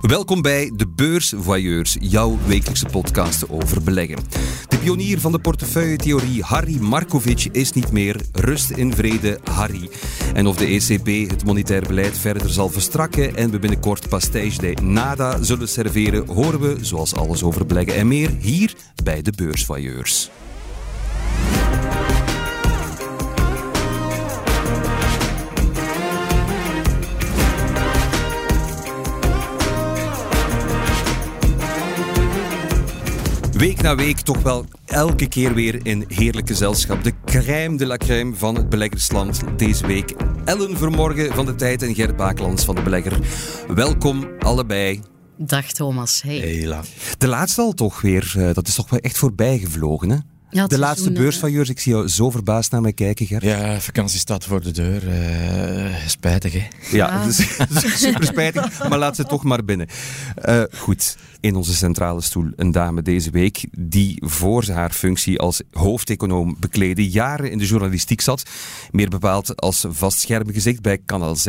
Welkom bij De Beursvoyeurs, jouw wekelijkse podcast over beleggen. De pionier van de portefeuilletheorie Harry Markovic is niet meer. Rust in vrede, Harry. En of de ECB het monetair beleid verder zal verstrakken en we binnenkort pastéis de nada zullen serveren, horen we, zoals alles over beleggen en meer, hier bij De Beursvoyeurs. Week na week toch wel elke keer weer in heerlijk gezelschap. De crème de la crème van het beleggersland deze week. Ellen Vermorgen van de Tijd en Gert Bakelands van de Belegger. Welkom allebei. Dag Thomas. Hey. Hela. De laatste al toch weer. Uh, dat is toch wel echt voorbij gevlogen, hè? Ja, de laatste beurs van Jurs, ik zie jou zo verbaasd naar mij kijken, Gert. Ja, vakantie staat voor de deur. Uh, spijtig, hè? Ja, Ja. Dus, super spijtig, maar laat ze toch maar binnen. Uh, goed, in onze centrale stoel een dame deze week die voor haar functie als hoofdeconoom bekleedde jaren in de journalistiek zat. Meer bepaald als vast schermgezicht bij Kanaal Z.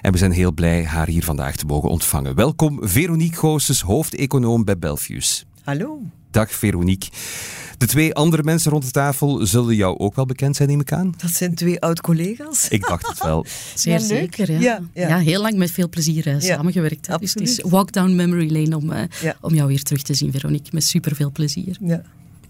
En we zijn heel blij haar hier vandaag te mogen ontvangen. Welkom Veronique Goossens, hoofdeconoom bij Belfius. Hallo. Dag Veronique. De twee andere mensen rond de tafel zullen jou ook wel bekend zijn, neem ik aan? Dat zijn twee oud-collega's. Ik dacht het wel. Zeer Ja, zeker. Ja. Ja, Ja, ja. heel lang met veel plezier uh, samengewerkt. hè. Dus het is walk down memory lane om, uh, Ja. om jou weer terug te zien, Veronique. Met superveel plezier. Ja,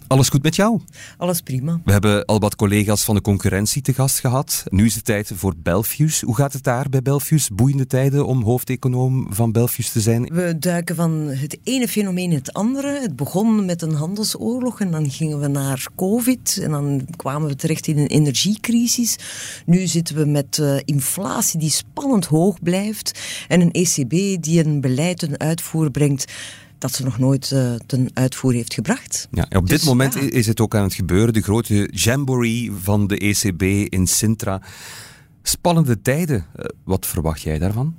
Alles goed met jou? alles prima. We hebben al wat collega's van de concurrentie te gast gehad. Nu is het tijd voor Belfius. Hoe gaat het daar bij Belfius? Boeiende tijden om hoofdeconoom van Belfius te zijn? We duiken van het ene fenomeen in het andere. Het begon met een handelsoorlog en dan gingen we naar COVID en dan kwamen we terecht in een energiecrisis. Nu zitten we met eh, inflatie die spannend hoog blijft en een ECB die een beleid ten uitvoer brengt dat ze nog nooit eh, ten uitvoer heeft gebracht. Ja, op dit Dus, moment ja. is het ook aan het gebeuren. De grote jamboree van de ECB in Sintra. Spannende tijden. Eh, Wat verwacht jij daarvan?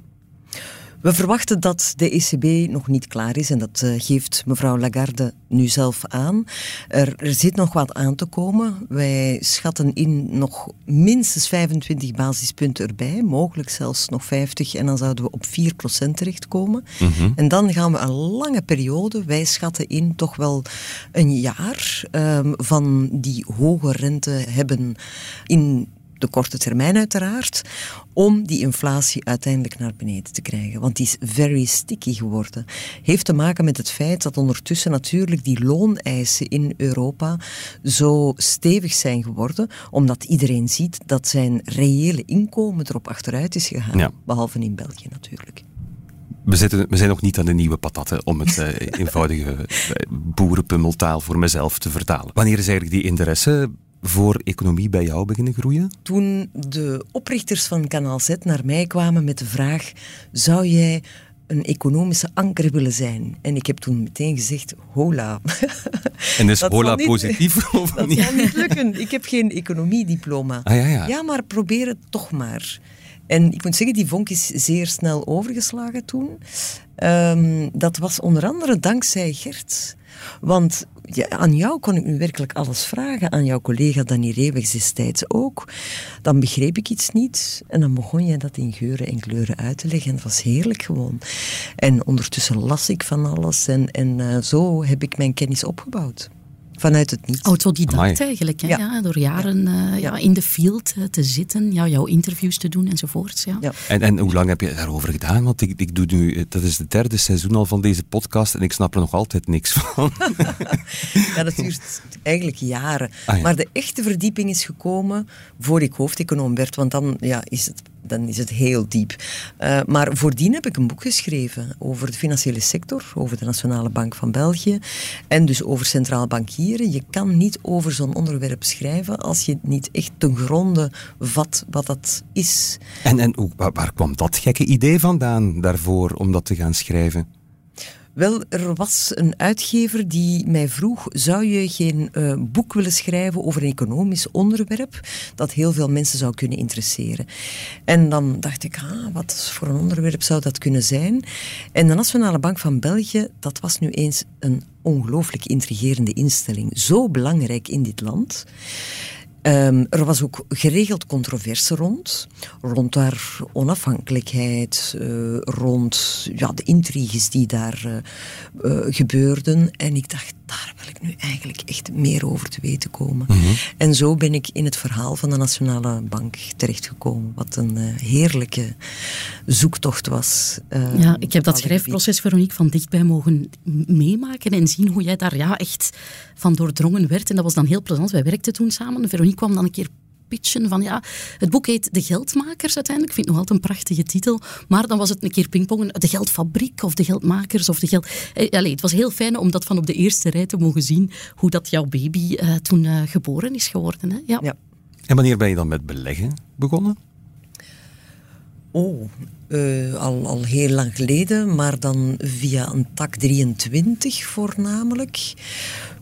We verwachten dat de ECB nog niet klaar is en dat eh, geeft mevrouw Lagarde nu zelf aan. Er, er zit nog wat aan te komen. Wij schatten in nog minstens 25 basispunten erbij, mogelijk zelfs nog 50 en dan zouden we op 4% terechtkomen. En dan gaan we een lange periode, wij schatten in toch wel een jaar ehm, van die hoge rente hebben in de korte termijn uiteraard, om die inflatie uiteindelijk naar beneden te krijgen. Want die is very sticky geworden. Heeft te maken met het feit dat ondertussen natuurlijk die looneisen in Europa zo stevig zijn geworden, omdat iedereen ziet dat zijn reële inkomen erop achteruit is gegaan. Ja. Behalve in België natuurlijk. We, zitten, we zijn nog niet aan de nieuwe patatten, om het eh, eenvoudige eh, boerenpummeltaal voor mezelf te vertalen. Wanneer is eigenlijk die interesse voor economie bij jou beginnen groeien? Toen de oprichters van Kanaal Z naar mij kwamen met de vraag: zou jij een economische anker willen zijn? En ik heb toen meteen gezegd: hola. En is Dat hola niet- positief of Dat niet? zal niet lukken. Ik heb geen economiediploma. Ah, ja, ja. Ja, maar probeer het toch maar. En ik moet zeggen, die vonk is zeer snel overgeslagen toen. Ehm, dat was onder andere dankzij Gert. Want ja, aan jou kon ik nu werkelijk alles vragen. Aan jouw collega Danny Reewegs destijds ook. Dan begreep ik iets niet. En dan begon jij dat in geuren en kleuren uit te leggen. En was heerlijk gewoon. En ondertussen las ik van alles. En, en eh, zo heb ik mijn kennis opgebouwd. Vanuit het niets. Autodidact Amai. eigenlijk. Hè? Ja. Ja. door jaren eh, ja. in de field eh, te zitten, ja, jouw interviews te doen enzovoorts. Ja. Ja. En, en hoe lang heb je daarover gedaan? Want ik, ik doe nu, dat is het derde seizoen al van deze podcast en ik snap er nog altijd niks van. Ja, dat duurt eigenlijk jaren. Ah, ja. Maar de echte verdieping is gekomen voor ik hoofdeconoom werd, want dan, ja, is, het, dan is het heel diep. Eh, maar voordien heb ik een boek geschreven over de financiële sector, over de Nationale Bank van België en dus over centraal bankieren. Je kan niet over zo'n onderwerp schrijven als je niet echt ten gronde vat wat dat is. En, en waar kwam dat gekke idee vandaan daarvoor om dat te gaan schrijven? Wel, er was een uitgever die mij vroeg: zou je geen eh, boek willen schrijven over een economisch onderwerp dat heel veel mensen zou kunnen interesseren? En dan dacht ik: ah, wat voor een onderwerp zou dat kunnen zijn? En de Nationale Bank van België, dat was nu eens een ongelooflijk intrigerende instelling, zo belangrijk in dit land. Ehm, er was ook geregeld controverse rond. Rond haar onafhankelijkheid, uh, rond ja, de intriges die daar uh, uh, gebeurden. En ik dacht, daar wil ik nu eigenlijk echt meer over te weten komen. Mm -hmm. En zo ben ik in het verhaal van de Nationale Bank terechtgekomen. Wat een heerlijke zoektocht was. ja, ik heb dat schrijfproces, Veronique, van dichtbij mogen meemaken en zien hoe jij daar ja, echt van doordrongen werd. En dat was dan heel plezant. Wij werkten toen samen. Veronique kwam dan een keer pitchen van ja, het boek heet De Geldmakers uiteindelijk. Ik vind het nog altijd een prachtige titel. Maar dan was het een keer pingpongen. De Geldfabriek of De Geldmakers of De Geld... Eh, allez, het was heel fijn om dat van op de eerste rij te mogen zien hoe dat jouw baby uh, toen uh, geboren is geworden. Hè? Ja. ja. En wanneer ben je dan met beleggen begonnen? Oh, uh, al, al heel lang geleden, maar dan via een tak 23 voornamelijk.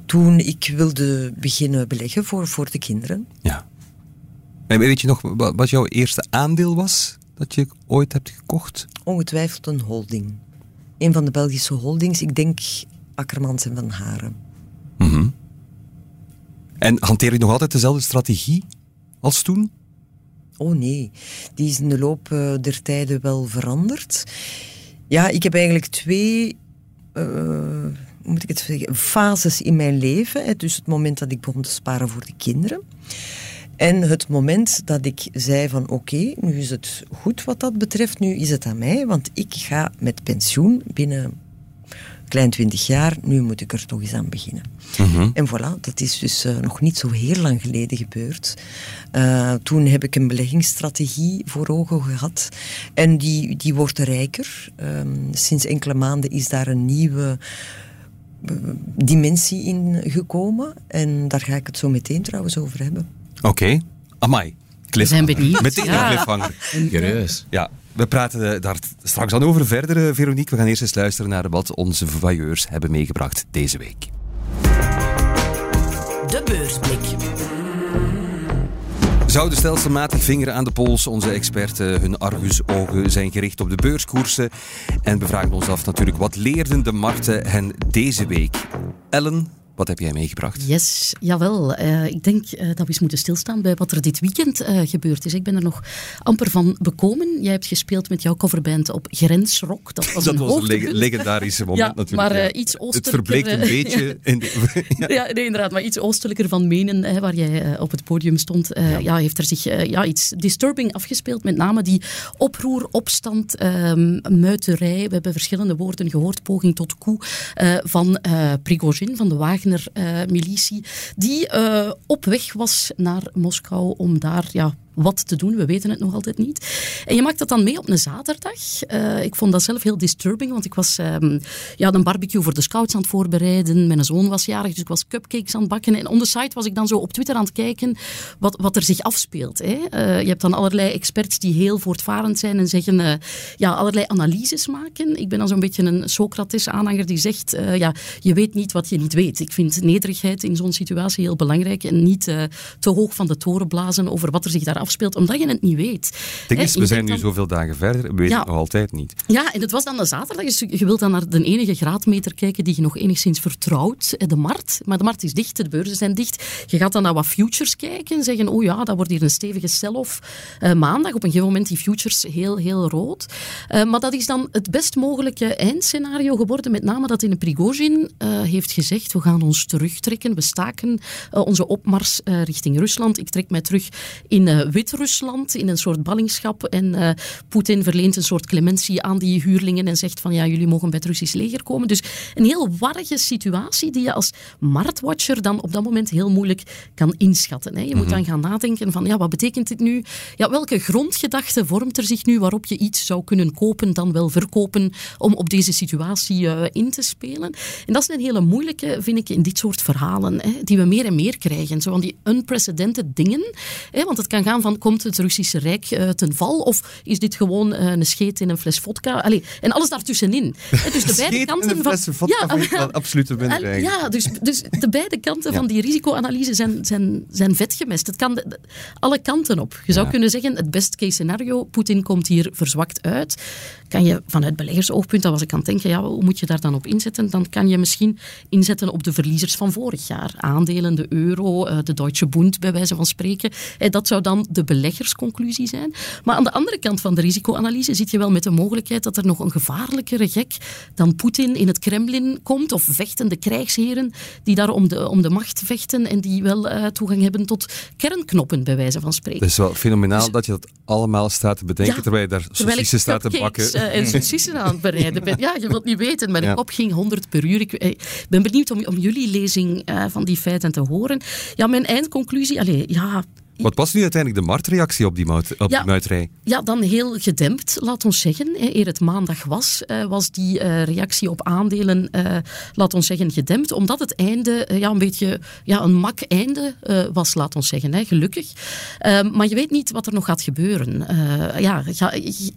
Toen ik wilde beginnen beleggen voor, voor de kinderen. Ja. En weet je nog wat jouw eerste aandeel was dat je ooit hebt gekocht? Ongetwijfeld een holding. Een van de Belgische holdings, ik denk Akkermans en Van Haren. Mm -hmm. En hanteer je nog altijd dezelfde strategie als toen? Oh nee, die is in de loop uh, der tijden wel veranderd. Ja, ik heb eigenlijk twee, uh, moet ik het zeggen, fases in mijn leven. Hè. Dus het moment dat ik begon te sparen voor de kinderen. En het moment dat ik zei van oké, nu is het goed wat dat betreft, nu is het aan mij, want ik ga met pensioen binnen klein twintig jaar, nu moet ik er toch eens aan beginnen. Mm -hmm. En voilà, dat is dus uh, nog niet zo heel lang geleden gebeurd. Uh, toen heb ik een beleggingsstrategie voor ogen gehad en die, die wordt rijker. Um, sinds enkele maanden is daar een nieuwe dimensie in gekomen en daar ga ik het zo meteen trouwens over hebben. Oké, okay. amai. We zijn benieuwd. Meteen ja. cliffhanger. Curieus. Ja, we praten daar straks aan over verder, Veronique. We gaan eerst eens luisteren naar wat onze voyeurs hebben meegebracht deze week. De beursblik. Zouden stelselmatig vingeren aan de pols. Onze experten, hun argusogen zijn gericht op de beurskoersen. En we vragen ons af natuurlijk, wat leerden de markten hen deze week? Ellen, wat heb jij meegebracht? Yes, jawel. Uh, ik denk uh, dat we eens moeten stilstaan bij wat er dit weekend uh, gebeurd is. Ik ben er nog amper van bekomen. Jij hebt gespeeld met jouw coverband op Grensrock. Dat was dat een was een leg legendarische moment ja, natuurlijk. Maar ja. iets oostelijker... Het verbleekt een beetje. In de, ja. ja. nee, inderdaad. Maar iets oostelijker van Menen, hè, waar jij op het podium stond, ja. ja. heeft er zich ja, iets disturbing afgespeeld. Met name die oproer, opstand, um, muiterij. We hebben verschillende woorden gehoord. Poging tot coup van Prigozhin, van de wagen Wagner-militie, die uh, op weg was naar Moskou om daar ja, wat te doen. We weten het nog altijd niet. En je maakt dat dan mee op een zaterdag. Uh, ik vond dat zelf heel disturbing, want ik was um, ja, een barbecue voor de scouts aan het voorbereiden. Mijn zoon was jarig, dus ik was cupcakes aan het bakken. En on was ik dan zo op Twitter aan het kijken wat, wat er zich afspeelt. Hè. Uh, je hebt dan allerlei experts die heel voortvarend zijn en zeggen, uh, ja, allerlei analyses maken. Ik ben dan zo'n beetje een Socrates-aanhanger die zegt, ja, je weet niet wat je niet weet. Ik vind nederigheid in zo'n situatie heel belangrijk en niet te hoog van de toren blazen over wat er zich daar afspeelt, omdat je het niet weet. Ding is, we zijn nu dan... zoveel dagen verder, we weten ja. het nog altijd niet. Ja, en het was dan de zaterdag, dus je wilt dan naar de enige graadmeter kijken die je nog enigszins vertrouwt, de markt. Maar de markt is dicht, de beurzen zijn dicht. Je gaat dan naar wat futures kijken en zeggen, oh ja, dat wordt hier een stevige sell-off. Uh, maandag, op een gegeven moment die futures heel, heel rood. Uh, maar dat is dan het best mogelijke eindscenario geworden, met name dat in de Prigozhin uh, heeft gezegd, we gaan ons terugtrekken, we staken onze opmars richting Rusland. Ik trek mij terug in Wit-Rusland, in een soort ballingschap. En uh, Poetin verleent een soort clementie aan die huurlingen en zegt van ja, jullie mogen bij het Russisch leger komen. Dus een heel warrige situatie die je als marktwatcher dan op dat moment heel moeilijk kan inschatten. Hè. Je moet mm -hmm. dan gaan nadenken van ja, wat betekent dit nu? Ja, welke grondgedachte vormt er zich nu waarop je iets zou kunnen kopen, dan wel verkopen, om op deze situatie uh, in te spelen? En dat is een hele moeilijke, vind ik, in dit soort verhalen, hè, die we meer en meer krijgen. Zo van die unprecedented dingen. Hè, want het kan gaan van komt het Russische Rijk uh, ten val of is dit gewoon uh, een scheet in een fles vodka? Allee, en alles daartussenin. Dus de beide kanten vodka ja, absoluut een Ja, dus, dus de beide kanten van die risicoanalyse zijn, zijn, zijn vetgemest. Het kan alle kanten op. Je zou kunnen zeggen, het best case scenario, Poetin komt hier verzwakt uit. Kan je vanuit beleggersoogpunt, dat was ik aan het denken, ja, hoe moet je daar dan op inzetten? Dan kan je misschien inzetten op de verliezers van vorig jaar. Aandelen, de euro, eh, de Deutsche Bund, bij wijze van spreken. Eh, dat zou dan de beleggersconclusie zijn. Maar aan de andere kant van de risicoanalyse zit je wel met de mogelijkheid dat er nog een gevaarlijkere gek dan Poetin in het Kremlin komt, of vechtende krijgsheren die daar om de, om de macht vechten en die wel uh, toegang hebben tot kernknoppen, bij wijze van spreken. Het is wel fenomenaal dus- dat je dat allemaal staat te bedenken terwijl je daar saucissen staat te bakken. Uh, en saucissen aan het bereiden bent. Ja, je wilt niet weten. Mijn ja. kop ging 100 per uur. Ik ben benieuwd om, om jullie lezing van die feiten te horen. Ja, mijn eindconclusie, allez, ja, wat was nu uiteindelijk de marktreactie op die, op ja, die muiterij? Ja, dan heel gedempt, laat ons zeggen. Eer het maandag was, uh, was die uh, reactie op aandelen, uh, laat ons zeggen, gedempt. Omdat het einde ja, een beetje ja, een mak einde was, laat ons zeggen. Gelukkig. Ehm, maar je weet niet wat er nog gaat gebeuren. ja,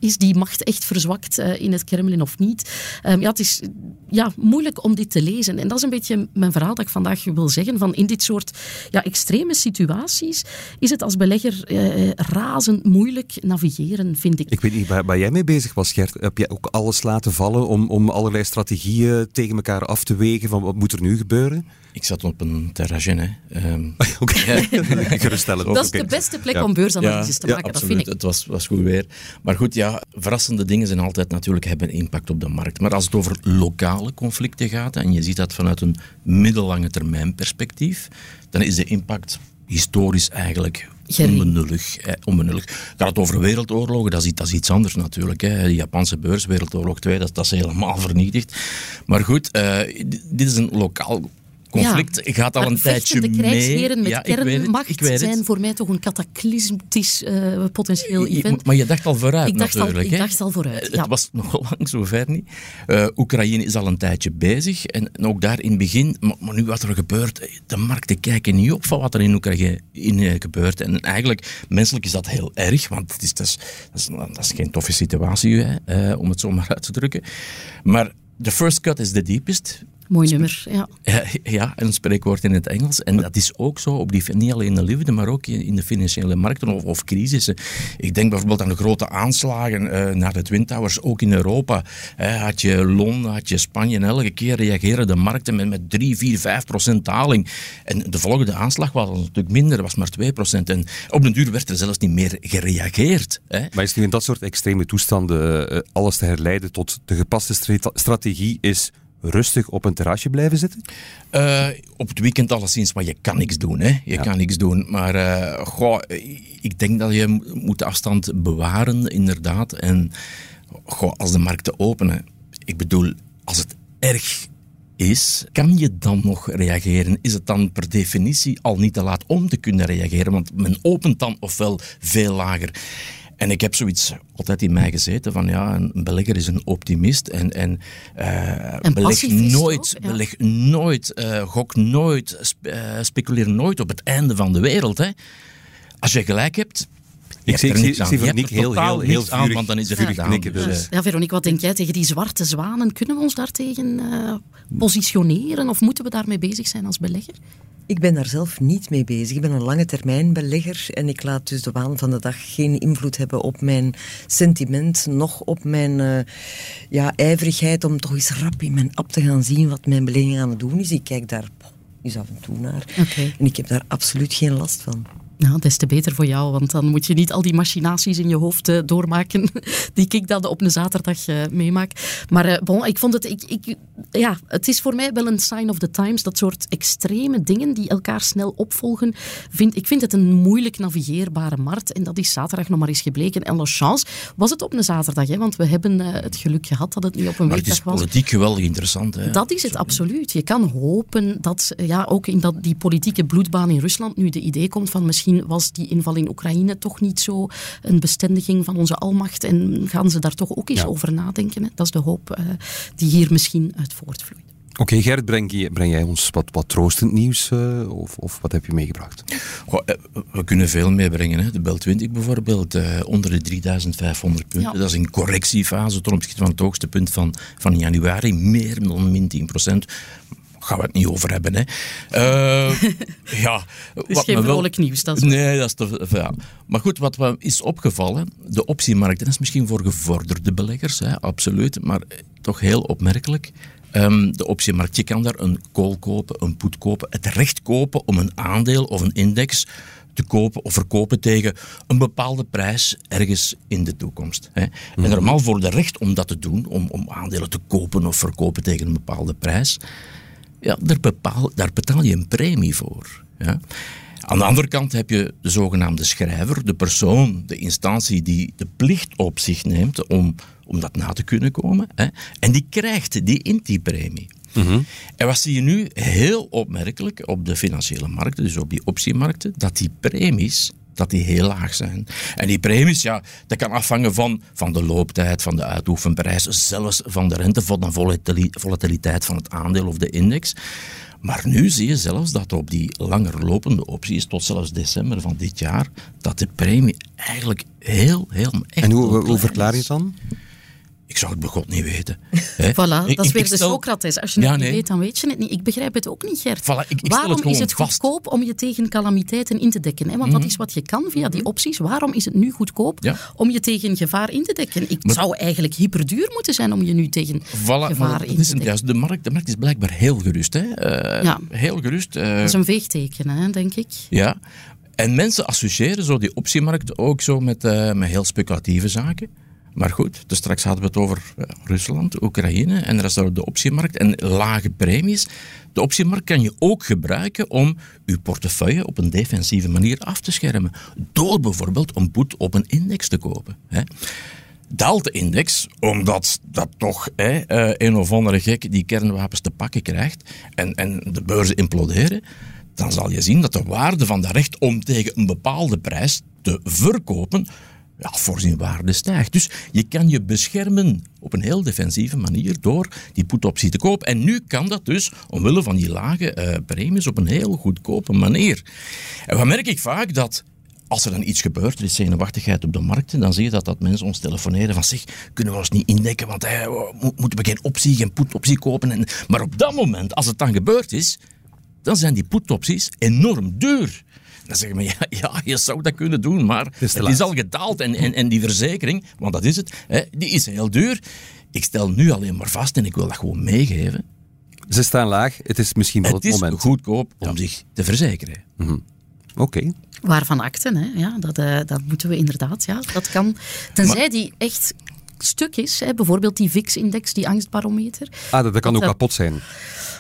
is die macht echt verzwakt in het Kremlin of niet? Um, ja, het is ja, moeilijk om dit te lezen. En dat is een beetje mijn verhaal dat ik vandaag wil zeggen. Van in dit soort ja, extreme situaties is het als belegger eh, razend moeilijk navigeren, vind ik. Ik weet niet waar, waar, jij mee bezig was, Gert. Heb jij ook alles laten vallen om, om allerlei strategieën tegen elkaar af te wegen van wat moet er nu gebeuren? Ik zat op een terrasje. Hè. Um, Oké, geruststellend. Dat is de beste plek om beursanalyses te maken, dat vind ik. Het was, was goed weer. Maar goed, ja, verrassende dingen zijn altijd natuurlijk hebben impact op de markt. Maar als het over lokale conflicten gaat, en je ziet dat vanuit een middellange termijn perspectief, dan is de impact historisch eigenlijk onbenullig. Eh, onbenullig. Gaat het over wereldoorlogen, dat is, dat is iets anders natuurlijk. Hè. De Japanse beurs, Wereldoorlog 2, dat, dat is helemaal vernietigd. Maar goed, uh, dit is een lokaal conflict ja, gaat al een tijdje mee. krijgsheren met ja, kernmacht zijn voor mij toch een cataclysmtisch uh, potentieel event. Maar je dacht al vooruit ik dacht natuurlijk. Al, ik dacht al vooruit, ja. Het was nog lang zover niet. Uh, Oekraïne is al een tijdje bezig en, ook daar in het begin, maar, nu wat er gebeurt, de markten kijken niet op van wat er in Oekraïne in, gebeurt. En eigenlijk, menselijk is dat heel erg, want het is, dat, is, dat, is, dat is geen toffe situatie, hè, om het zo maar uit te drukken. Maar the first cut is the deepest. Mooi nummer, ja. ja. een spreekwoord in het Engels. En dat is ook zo, op die, niet alleen in de liefde, maar ook in de financiële markten of, of crisissen. Ik denk bijvoorbeeld aan de grote aanslagen uh, naar de Twin Towers, ook in Europa. had je Londen, had je Spanje, en elke keer reageren de markten met, met 3, 4, 5 procent daling. En de volgende aanslag was natuurlijk minder, was maar 2 procent. En op den duur werd er zelfs niet meer gereageerd. Hè. Maar is nu in dat soort extreme toestanden uh, alles te herleiden tot de gepaste strategie is rustig op een terrasje blijven zitten? Uh, op het weekend alleszins, maar je kan niks doen. Hè? Je kan niks doen. Maar uh, goh, ik denk dat je moet de afstand bewaren, inderdaad. En goh, als de markten openen, ik bedoel, als het erg is, kan je dan nog reageren? Is het dan per definitie al niet te laat om te kunnen reageren? Want men opent dan ofwel veel lager. En ik heb zoiets altijd in mij gezeten van ja, een belegger is een optimist en, en, uh, beleg nooit, ook, beleg nooit, uh, gok nooit, spe, uh, speculeer nooit op het einde van de wereld. Hè. Als je gelijk hebt, ik zie, ik zie Veronique heel, heel, heel vurig, aan, want dan is het vurig knikken. Dus, dus, ja, Veronique, wat denk jij tegen die zwarte zwanen? Kunnen we ons daartegen uh, positioneren of moeten we daarmee bezig zijn als belegger? Ik ben daar zelf niet mee bezig. Ik ben een lange termijn belegger en ik laat dus de waan van de dag geen invloed hebben op mijn sentiment, nog op mijn uh, ja, ijverigheid om toch eens rap in mijn app te gaan zien wat mijn belegging aan het doen is. Ik kijk daar eens af en toe naar okay. en ik heb daar absoluut geen last van. Nou, des te beter voor jou, want dan moet je niet al die machinaties in je hoofd uh, doormaken die ik dan op een zaterdag uh, meemaak. Maar uh, bon, ik vond het, ik, ik, ja, het is voor mij wel een sign of the times. Dat soort extreme dingen die elkaar snel opvolgen. Vind, ik vind het een moeilijk navigeerbare markt en dat is zaterdag nog maar eens gebleken. En la chance was het op een zaterdag, hè, want we hebben het geluk gehad dat het niet op een weekdag was. Maar het is politiek geweldig interessant. Hè? Dat is het, absoluut. Je kan hopen dat ja, ook in dat, die politieke bloedbaan in Rusland nu de idee komt van misschien was die inval in Oekraïne toch niet zo een bestendiging van onze almacht en gaan ze daar toch ook eens over nadenken. Hè? Dat is de hoop uh, die hier misschien uit voortvloeit. Oké, Gert, breng, breng, jij ons wat, wat troostend nieuws uh, of, of, wat heb je meegebracht? Goh, eh, we kunnen veel meebrengen. Hè. De Bel 20 bijvoorbeeld, uh, onder de 3500 punten. Ja. Dat is een correctiefase ten opzichte van het hoogste punt van, van januari. Meer dan min 10 procent gaan we het niet over hebben. Hè. Uh, ja, het is geen vrolijk nieuws. Dat is nee, dat is te, ja. Maar goed, wat is opgevallen, de optiemarkt, dat is misschien voor gevorderde beleggers, hè, absoluut, maar toch heel opmerkelijk. Um, de optiemarkt, je kan daar een call kopen, een put kopen, het recht kopen om een aandeel of een index te kopen of verkopen tegen een bepaalde prijs ergens in de toekomst. Hè. En mhm. normaal voor de recht om dat te doen, om, om aandelen te kopen of verkopen tegen een bepaalde prijs, ja, daar, bepaal, daar betaal je een premie voor. Ja. Aan de andere kant heb je de zogenaamde schrijver, de persoon, de instantie die de plicht op zich neemt om, om dat na te kunnen komen. Hè. En die krijgt die intiepremie. Mm En wat zie je nu heel opmerkelijk op de financiële markten, dus op die optiemarkten, dat die premies dat die heel laag zijn. En die premies, ja, dat kan afhangen van, van de looptijd, van de uitoefenprijs, zelfs van de rente, van de volatiliteit van het aandeel of de index. Maar nu zie je zelfs dat op die langer lopende opties, tot zelfs december van dit jaar, dat de premie eigenlijk heel, heel echt En hoe, hoe verklaar je het dan? Ik zou het begot niet weten. Voilà, dat is weer de Socrates. Als je het niet weet, dan weet je het niet. Ik begrijp het ook niet, Gert. Waarom is het goedkoop om je tegen calamiteiten in te dekken? Hè? Want dat mhm. is wat je kan via die opties. Waarom is het nu goedkoop om je tegen gevaar in te dekken? Ik zou eigenlijk hyperduur moeten zijn om je nu tegen gevaar in te dekken. de, markt, de markt is blijkbaar heel gerust. Hè? Uh, ja. Heel gerust. Uh, dat is een veegteken, hè, denk ik. Ja. En mensen associëren zo die optiemarkt ook zo met, uh, met heel speculatieve zaken. Maar goed, dus straks hadden we het over eh, Rusland, Oekraïne en de rest van de optiemarkt en lage premies. De optiemarkt kan je ook gebruiken om je portefeuille op een defensieve manier af te schermen. Door bijvoorbeeld een put op een index te kopen. Hè. Daalt de index, omdat dat toch hè, eh, een of andere gek die kernwapens te pakken krijgt en, en de beurzen imploderen, dan zal je zien dat de waarde van dat recht om tegen een bepaalde prijs te verkopen ja, voorzien waarde stijgt. Dus je kan je beschermen op een heel defensieve manier door die put-optie te kopen. En nu kan dat dus omwille van die lage uh, premies op een heel goedkope manier. En wat merk ik vaak? Dat als er dan iets gebeurt, er is zenuwachtigheid op de markten, dan zie je dat, dat mensen ons telefoneren van zeg, kunnen we ons niet indekken, want hey, moeten we geen optie, geen put-optie kopen. En, maar op dat moment, als het dan gebeurd is, dan zijn die put-opties enorm duur. Dan zeggen we, ja, ja, je zou dat kunnen doen, maar het is, al gedaald. En, en, en die verzekering, want dat is het, hè, die is heel duur. Ik stel nu alleen maar vast en ik wil dat gewoon meegeven. Ze staan laag, het is misschien wel het, het moment. Het is goedkoop om zich te verzekeren. Mm -hmm. Oké. Waarvan akten, hè? Ja, dat, uh, dat moeten we inderdaad. Ja, dat kan. Tenzij die echt stuk is, hè, bijvoorbeeld die VIX-index, die angstbarometer. Ah, dat, dat kan ook kapot zijn.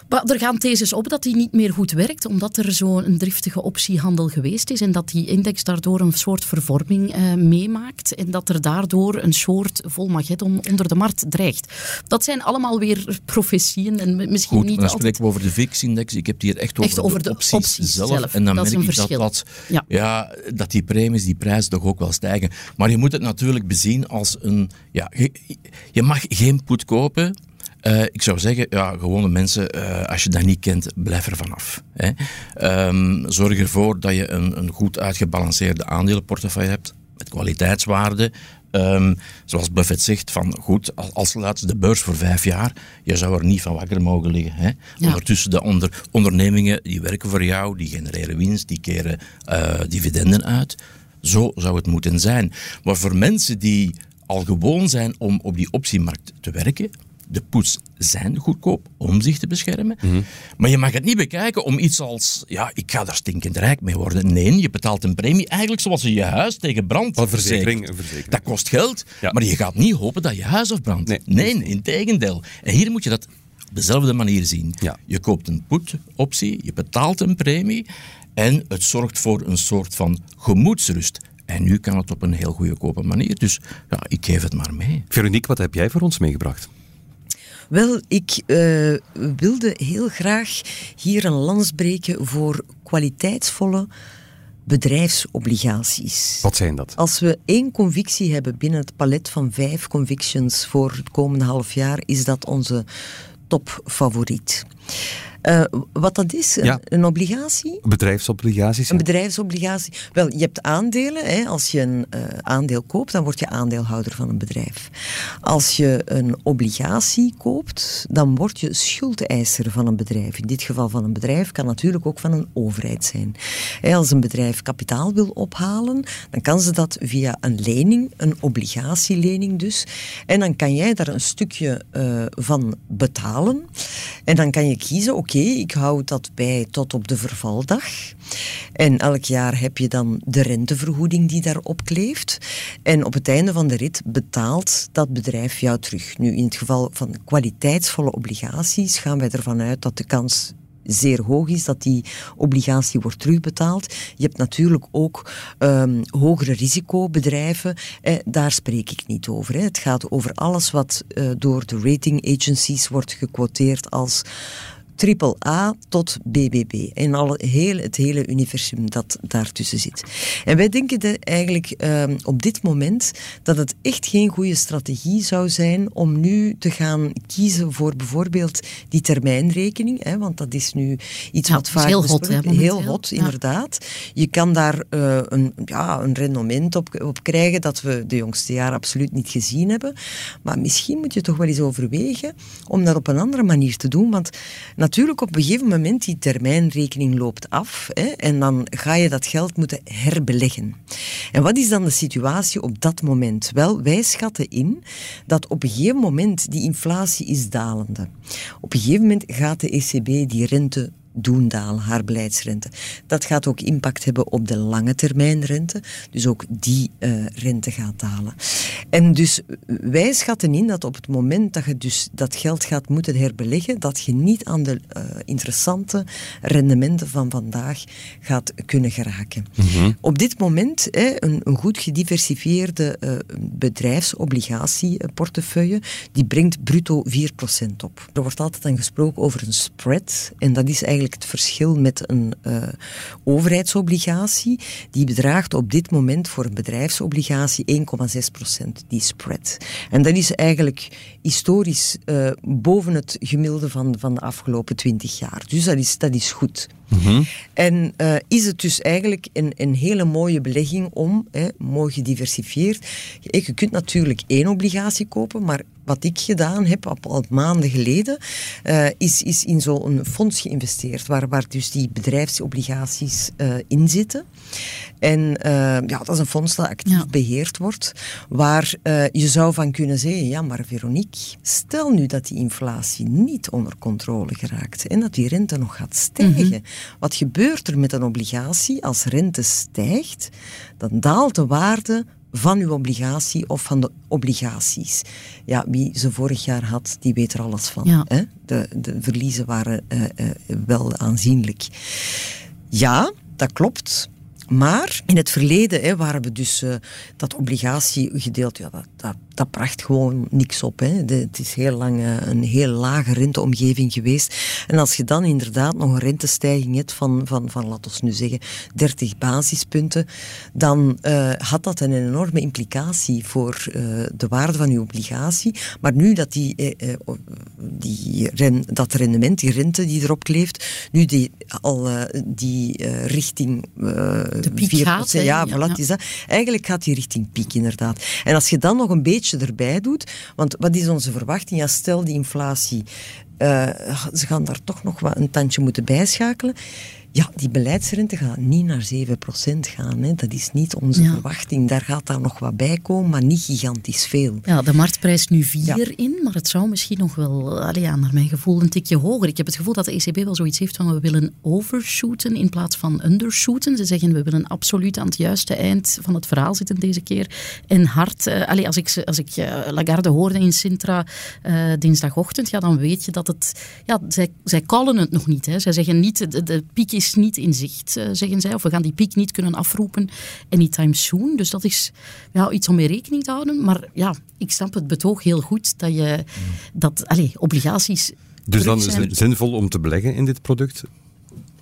Maar er gaan theses op dat die niet meer goed werkt, omdat er zo'n driftige optiehandel geweest is en dat die index daardoor een soort vervorming uh, meemaakt en dat er daardoor een soort volmageddon onder de markt dreigt. Dat zijn allemaal weer profetieën en misschien goed, niet dan altijd... spreken we over de VIX-index. Ik heb het hier echt over, echt over de, opties, opties zelf. En dan dat merk ik dat, dat, ja. ja. dat die premies, die prijzen toch ook wel stijgen. Maar je moet het natuurlijk bezien als een... Ja, je, je mag geen put kopen uh, ik zou zeggen, ja, gewone mensen, uh, als je dat niet kent, blijf er vanaf. Hè. Um, zorg ervoor dat je een, een goed uitgebalanceerde aandelenportefeuille hebt, met kwaliteitswaarde. Um, zoals Buffett zegt, van goed, als, als sluit de beurs voor vijf jaar, je zou er niet van wakker mogen liggen. Hè. Ja. Ondertussen de onder, ondernemingen die werken voor jou, die genereren winst, die keren uh, dividenden uit. Zo zou het moeten zijn. Maar voor mensen die al gewoon zijn om op die optiemarkt te werken, de poets zijn goedkoop om zich te beschermen. Mhm. Maar je mag het niet bekijken om iets als, ja, ik ga daar stinkend rijk mee worden. Nee, je betaalt een premie eigenlijk zoals je je huis tegen brand een verzekering, een verzekering. Dat kost geld, maar je gaat niet hopen dat je huis afbrandt. Nee, nee in tegendeel. En hier moet je dat op dezelfde manier zien. Ja. Je koopt een put-optie, je betaalt een premie en het zorgt voor een soort van gemoedsrust. En nu kan het op een heel goede manier. Dus ja, ik geef het maar mee. Veronique, wat heb jij voor ons meegebracht? Wel, ik uh, wilde heel graag hier een lans breken voor kwaliteitsvolle bedrijfsobligaties. Wat zijn dat? Als we één convictie hebben binnen het palet van vijf convictions voor het komende half jaar, is dat onze topfavoriet. Uh, wat dat is, een, een, obligatie? Bedrijfsobligaties. Een bedrijfsobligatie. Wel, je hebt aandelen. Hè. Als je een uh, aandeel koopt, dan word je aandeelhouder van een bedrijf. Als je een obligatie koopt, dan word je schuldeiser van een bedrijf. In dit geval van een bedrijf, kan natuurlijk ook van een overheid zijn. Hè, als een bedrijf kapitaal wil ophalen, dan kan ze dat via een lening, een obligatielening dus. En dan kan jij daar een stukje uh, van betalen. En dan kan je kiezen, oké, ik hou dat bij tot op de vervaldag. En elk jaar heb je dan de rentevergoeding die daarop kleeft. En op het einde van de rit betaalt dat bedrijf jou terug. Nu, in het geval van kwaliteitsvolle obligaties gaan wij ervan uit dat de kans zeer hoog is dat die obligatie wordt terugbetaald. Je hebt natuurlijk ook um, hogere risicobedrijven. Eh, daar spreek ik niet over. Hè. Het gaat over alles wat uh, door de rating agencies wordt gequoteerd als triple A tot BBB. En alle, heel, het hele universum dat daartussen zit. En wij denken de, eigenlijk um, op dit moment dat het echt geen goede strategie zou zijn om nu te gaan kiezen voor bijvoorbeeld die termijnrekening. Hè, want dat is nu iets ja, wat vaak heel hot, hè, heel hot, inderdaad. Je kan daar uh, een, ja, een rendement op, op krijgen dat we de jongste jaren absoluut niet gezien hebben. Maar misschien moet je toch wel eens overwegen om dat op een andere manier te doen. Want natuurlijk op een gegeven moment die termijnrekening loopt af hè, en dan ga je dat geld moeten herbeleggen. En wat is dan de situatie op dat moment? Wel, wij schatten in dat op een gegeven moment die inflatie is dalende. Op een gegeven moment gaat de ECB die rente doen dalen, haar beleidsrente. Dat gaat ook impact hebben op de lange termijn rente. Dus ook die uh, rente gaat dalen. En dus wij schatten in dat op het moment dat je dus dat geld gaat moeten herbeleggen, dat je niet aan de uh, interessante rendementen van vandaag gaat kunnen geraken. Mm -hmm. Op dit moment, hè, een, een, goed gediversifieerde uh, bedrijfsobligatieportefeuille, die brengt bruto 4% op. Er wordt altijd dan gesproken over een spread, en dat is eigenlijk het verschil met een uh, overheidsobligatie. Die bedraagt op dit moment voor een bedrijfsobligatie 1,6% die spread. En dat is eigenlijk historisch uh, boven het gemiddelde van, van de afgelopen 20 jaar. Dus dat is, dat is goed. Mm -hmm. En uh, is het dus eigenlijk een, een hele mooie belegging om, hè, mooi gediversifieerd. Je kunt natuurlijk één obligatie kopen, maar wat ik gedaan heb al, al maanden geleden, uh, is, is in zo'n fonds geïnvesteerd, waar, waar dus die bedrijfsobligaties uh, in zitten. En uh, ja, dat is een fonds dat actief ja. beheerd wordt, waar je zou van kunnen zeggen, ja, maar Veronique, stel nu dat die inflatie niet onder controle geraakt en dat die rente nog gaat stijgen. Mm -hmm. Wat gebeurt er met een obligatie als rente stijgt? Dan daalt de waarde van uw obligatie of van de obligaties. Ja, wie ze vorig jaar had, die weet er alles van. Ja. Hè? De, de verliezen waren uh, uh, wel aanzienlijk. Ja, dat klopt. Maar in het verleden hè, waren we dus uh, dat obligatiegedeelte, ja, dat, dat, dat bracht gewoon niks op. Hè. De, het is heel lang uh, een heel lage renteomgeving geweest. En als je dan inderdaad nog een rentestijging hebt van, van, van laten we nu zeggen, 30 basispunten, dan uh, had dat een enorme implicatie voor de waarde van je obligatie. Maar nu dat die, die ren, dat rendement, die rente die erop kleeft, nu die, al die richting de piek 4%, gaat. Ja, Is dat. Eigenlijk gaat die richting piek, inderdaad. En als je dan nog een beetje erbij doet, want wat is onze verwachting? Ja, stel die inflatie, uh, ze gaan daar toch nog wat een tandje moeten bijschakelen. Ja, die beleidsrente gaat niet naar 7% gaan. Hè. Dat is niet onze ja. verwachting. Daar gaat daar nog wat bij komen, maar niet gigantisch veel. Ja, de markt prijst nu 4 ja. in, maar het zou misschien nog wel, allee, ja, naar mijn gevoel, een tikje hoger. Ik heb het gevoel dat de ECB wel zoiets heeft van we willen overshooten in plaats van undershooten. Ze zeggen we willen absoluut aan het juiste eind van het verhaal zitten deze keer. En hard, uh, allee, als ik, als ik uh, Lagarde hoorde in Sintra uh, dinsdagochtend, ja, dan weet je dat het, ja, zij, zij callen het nog niet. Hè. Zij zeggen niet, de, de piek is niet in zicht, uh, zeggen zij. Of we gaan die piek niet kunnen afroepen anytime soon. Dus dat is ja, iets om mee rekening te houden. Maar ja, ik snap het betoog heel goed dat je dat, allez, obligaties... Dus dan is het zinvol om te beleggen in dit product?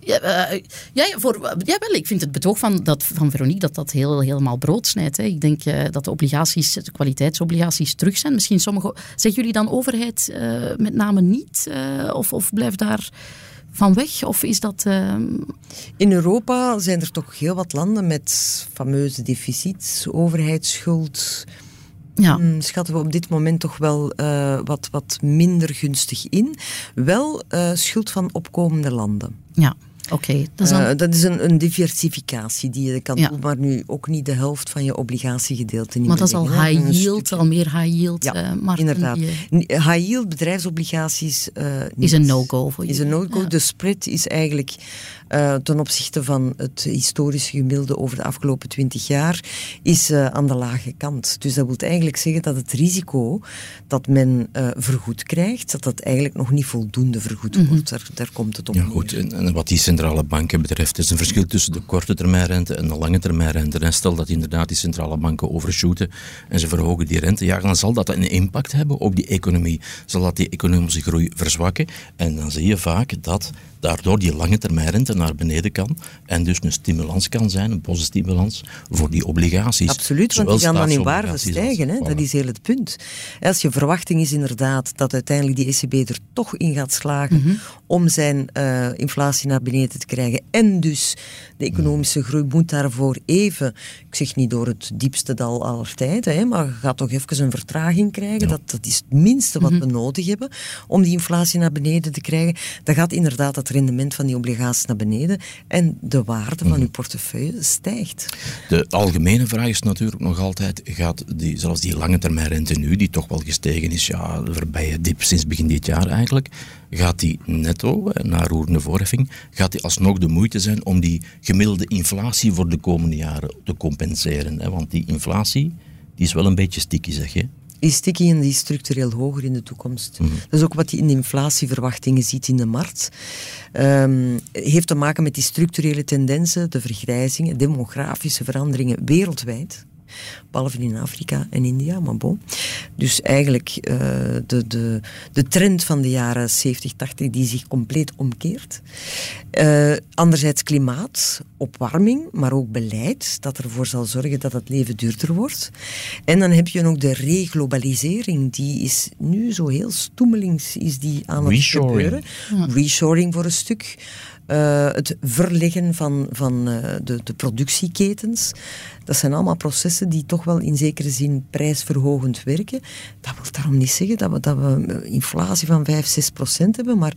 Ja, uh, ja, voor, ja, wel, ik vind het betoog van, dat, van Veronique dat dat heel, helemaal brood snijdt. Hè. Ik denk uh, dat de obligaties, de kwaliteitsobligaties terug zijn. Misschien sommige... Zeggen jullie dan overheid uh, met name niet? of, of blijft daar van weg? Of is dat... In Europa zijn er toch heel wat landen met fameuze deficits, overheidsschuld... Ja. Hmm, schatten we op dit moment toch wel uh, wat, wat minder gunstig in. Wel uh, schuld van opkomende landen. Ja. Oké, dat is, uh, dat is een, een, diversificatie die je kan doen, maar nu ook niet de helft van je obligatiegedeelte niet Maar dat is al high yield, al meer high yield. Ja, uh, inderdaad. High yield bedrijfsobligaties uh, is een no-go voor je. Is een no-go. Ja. De spread is eigenlijk uh, ten opzichte van het historische gemiddelde over de afgelopen twintig jaar, is uh, aan de lage kant. Dus dat wil eigenlijk zeggen dat het risico dat men uh, vergoed krijgt, dat dat eigenlijk nog niet voldoende vergoed mm -hmm. wordt. Daar, daar, komt het op ja, Goed. En, en, wat die centrale banken betreft, is een verschil tussen de korte termijnrente en de lange termijnrente. En stel dat inderdaad die centrale banken overshooten en ze verhogen die rente, ja, dan zal dat een impact hebben op die economie. Zal dat die economische groei verzwakken. En dan zie je vaak dat daardoor die lange termijnrente naar beneden kan en dus een stimulans kan zijn, een positieve balans voor die obligaties. Absoluut, want die gaan dan in waarde stijgen. Hè? Dat is heel het punt. Als je verwachting is inderdaad dat uiteindelijk die ECB er toch in gaat slagen mm -hmm. om zijn uh, inflatie naar beneden te krijgen en dus de economische groei moet daarvoor even, ik zeg niet door het diepste dal aller tijden, hè, maar gaat toch even een vertraging krijgen. Ja. Dat, dat is het minste wat mm -hmm. we nodig hebben om die inflatie naar beneden te krijgen. Dan gaat inderdaad het rendement van die obligaties naar beneden en de waarde van uw portefeuille stijgt. De algemene vraag is natuurlijk nog altijd, gaat die, zelfs die lange termijn rente nu, die toch wel gestegen is, ja, de voorbije dip sinds begin dit jaar eigenlijk, gaat die netto, na roerende voorheffing, gaat die alsnog de moeite zijn om die gemiddelde inflatie voor de komende jaren te compenseren? Hè? Want die inflatie, die is wel een beetje sticky, zeg je is sticky en die is structureel hoger in de toekomst. Mm -hmm. Dat is ook wat je in de inflatieverwachtingen ziet in de markt. Um, heeft te maken met die structurele tendensen, de vergrijzingen, demografische veranderingen wereldwijd. Behalve in Afrika en India, maar bon. Dus eigenlijk uh, de, de, de trend van de jaren 70, 80 die zich compleet omkeert. Uh, anderzijds klimaat, opwarming, maar ook beleid dat ervoor zal zorgen dat het leven duurder wordt. En dan heb je ook de reglobalisering, die is nu zo heel stoemelings is die aan het Reshoring. gebeuren. Reshoring voor een stuk. Uh, het verleggen van, van uh, de, de productieketens. Dat zijn allemaal processen die toch wel in zekere zin prijsverhogend werken. Dat wil daarom niet zeggen dat we, dat we inflatie van 5, 6 procent hebben, maar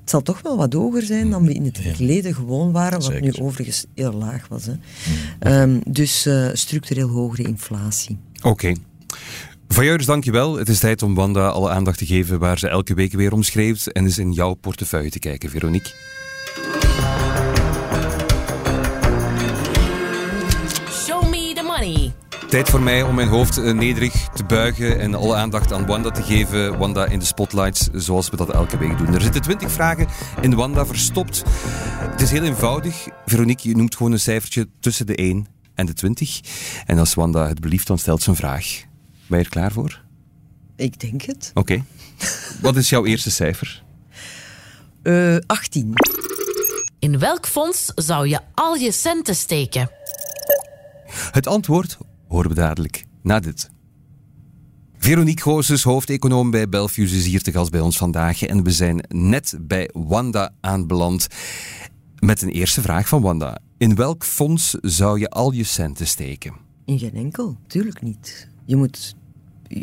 het zal toch wel wat hoger zijn dan we in het verleden gewoon waren, wat Zeker. nu overigens heel laag was. Hè. Mm. Um, dus uh, structureel hogere inflatie. Oké. Okay. Vailleurs, dankjewel. Het is tijd om Wanda alle aandacht te geven waar ze elke week weer om schreef en is in jouw portefeuille te kijken, Veronique. Tijd voor mij om mijn hoofd uh, nederig te buigen en alle aandacht aan Wanda te geven. Wanda in de spotlights, zoals we dat elke week doen. Er zitten twintig vragen in Wanda verstopt. Het is heel eenvoudig. Veronique, je noemt gewoon een cijfertje tussen de 1 en de 20. En als Wanda het belieft, dan stelt ze een vraag. Ben je er klaar voor? Ik denk het. Oké. Okay. Wat is jouw eerste cijfer? Uh, 18. In welk fonds zou je al je centen steken? Het antwoord horen we dadelijk na dit. Veronique Goossens, hoofdeconoom bij Belfius, is hier te gast bij ons vandaag. En we zijn net bij Wanda aanbeland met een eerste vraag van Wanda. In welk fonds zou je al je centen steken? In geen enkel, tuurlijk niet. Je moet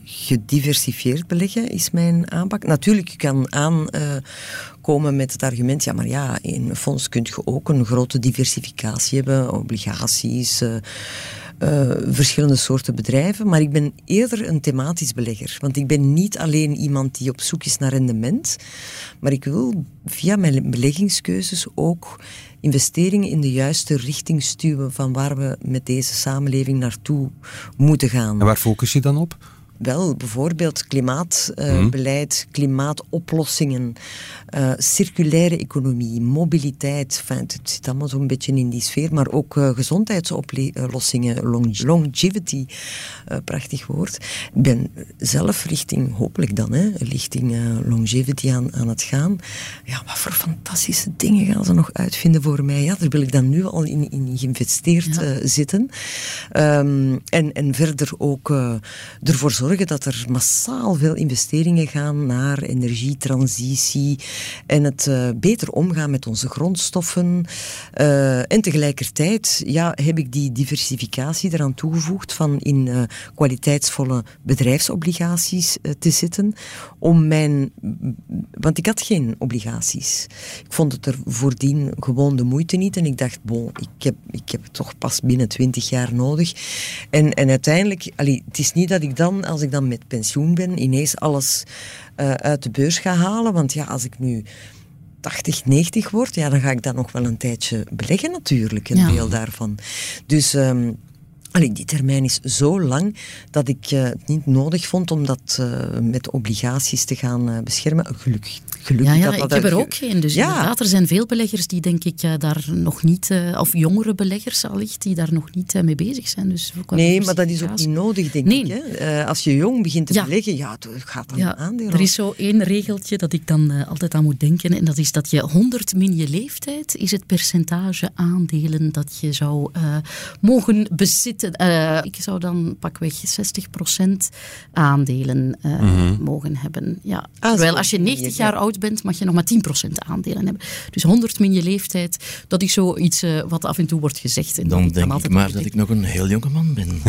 gediversifieerd beleggen, is mijn aanpak. Natuurlijk, je kan aankomen met het argument, ja, maar ja, in een fonds kun je ook een grote diversificatie hebben, obligaties, uh, uh, verschillende soorten bedrijven. Maar ik ben eerder een thematisch belegger. Want ik ben niet alleen iemand die op zoek is naar rendement, maar ik wil via mijn beleggingskeuzes ook investeringen in de juiste richting stuwen van waar we met deze samenleving naartoe moeten gaan. En waar focus je dan op? Wel bijvoorbeeld klimaatbeleid, Mhm. klimaatoplossingen, eh, circulaire economie, mobiliteit. Enfin, het zit allemaal zo'n beetje in die sfeer, maar ook eh, gezondheidsoplossingen, long- longevity, eh, prachtig woord. Ik ben zelf richting, hopelijk dan, hè, richting eh, longevity aan, aan het gaan. Ja, wat voor fantastische dingen gaan ze nog uitvinden voor mij? Ja, daar wil ik dan nu al in, in geïnvesteerd eh, zitten. Ehm, en, en verder ook eh, ervoor zorgen dat er massaal veel investeringen gaan naar energietransitie en het eh, beter omgaan met onze grondstoffen. Eh, en tegelijkertijd ja, heb ik die diversificatie eraan toegevoegd van in eh, kwaliteitsvolle bedrijfsobligaties te zitten. Om mijn, want ik had geen obligaties. Ik vond het er voordien gewoon de moeite niet. En ik dacht, bon, ik heb, ik heb het toch pas binnen twintig jaar nodig. En, en uiteindelijk, allee, het is niet dat ik dan, als ik dan met pensioen ben, ineens alles eh, uit de beurs ga halen. Want ja, als ik nu 80, 90 word, ja, dan ga ik dat nog wel een tijdje beleggen natuurlijk, een Ja. deel daarvan. Dus... allee, die termijn is zo lang dat ik eh, het niet nodig vond om dat eh, met obligaties te gaan beschermen. Gelukkig. Gelukkig Ja, ja dat ik heb er ook geen. Dus Ja. inderdaad, er zijn veel beleggers die denk ik eh, daar nog niet, eh, of jongere beleggers allicht, die daar nog niet eh, mee bezig zijn. Dus Nee, maar dat is ook niet nodig, denk Nee. ik. Hè? Eh, als je jong begint te Ja. beleggen, ja, het gaat dan Ja, aandelen. er is zo één regeltje dat ik dan eh, altijd aan moet denken. En dat is dat je 100 min je leeftijd is het percentage aandelen dat je zou eh, mogen bezitten. Eh, ik zou dan pakweg 60% aandelen eh, mogen hebben. Ja. Ah, Terwijl als je 90 Ja. jaar oud bent, mag je nog maar 10% aandelen hebben. Dus 100 min je leeftijd, dat is zoiets eh, wat af en toe wordt gezegd. En Dan dat denk ik maar dat ik nog een heel jonge man ben.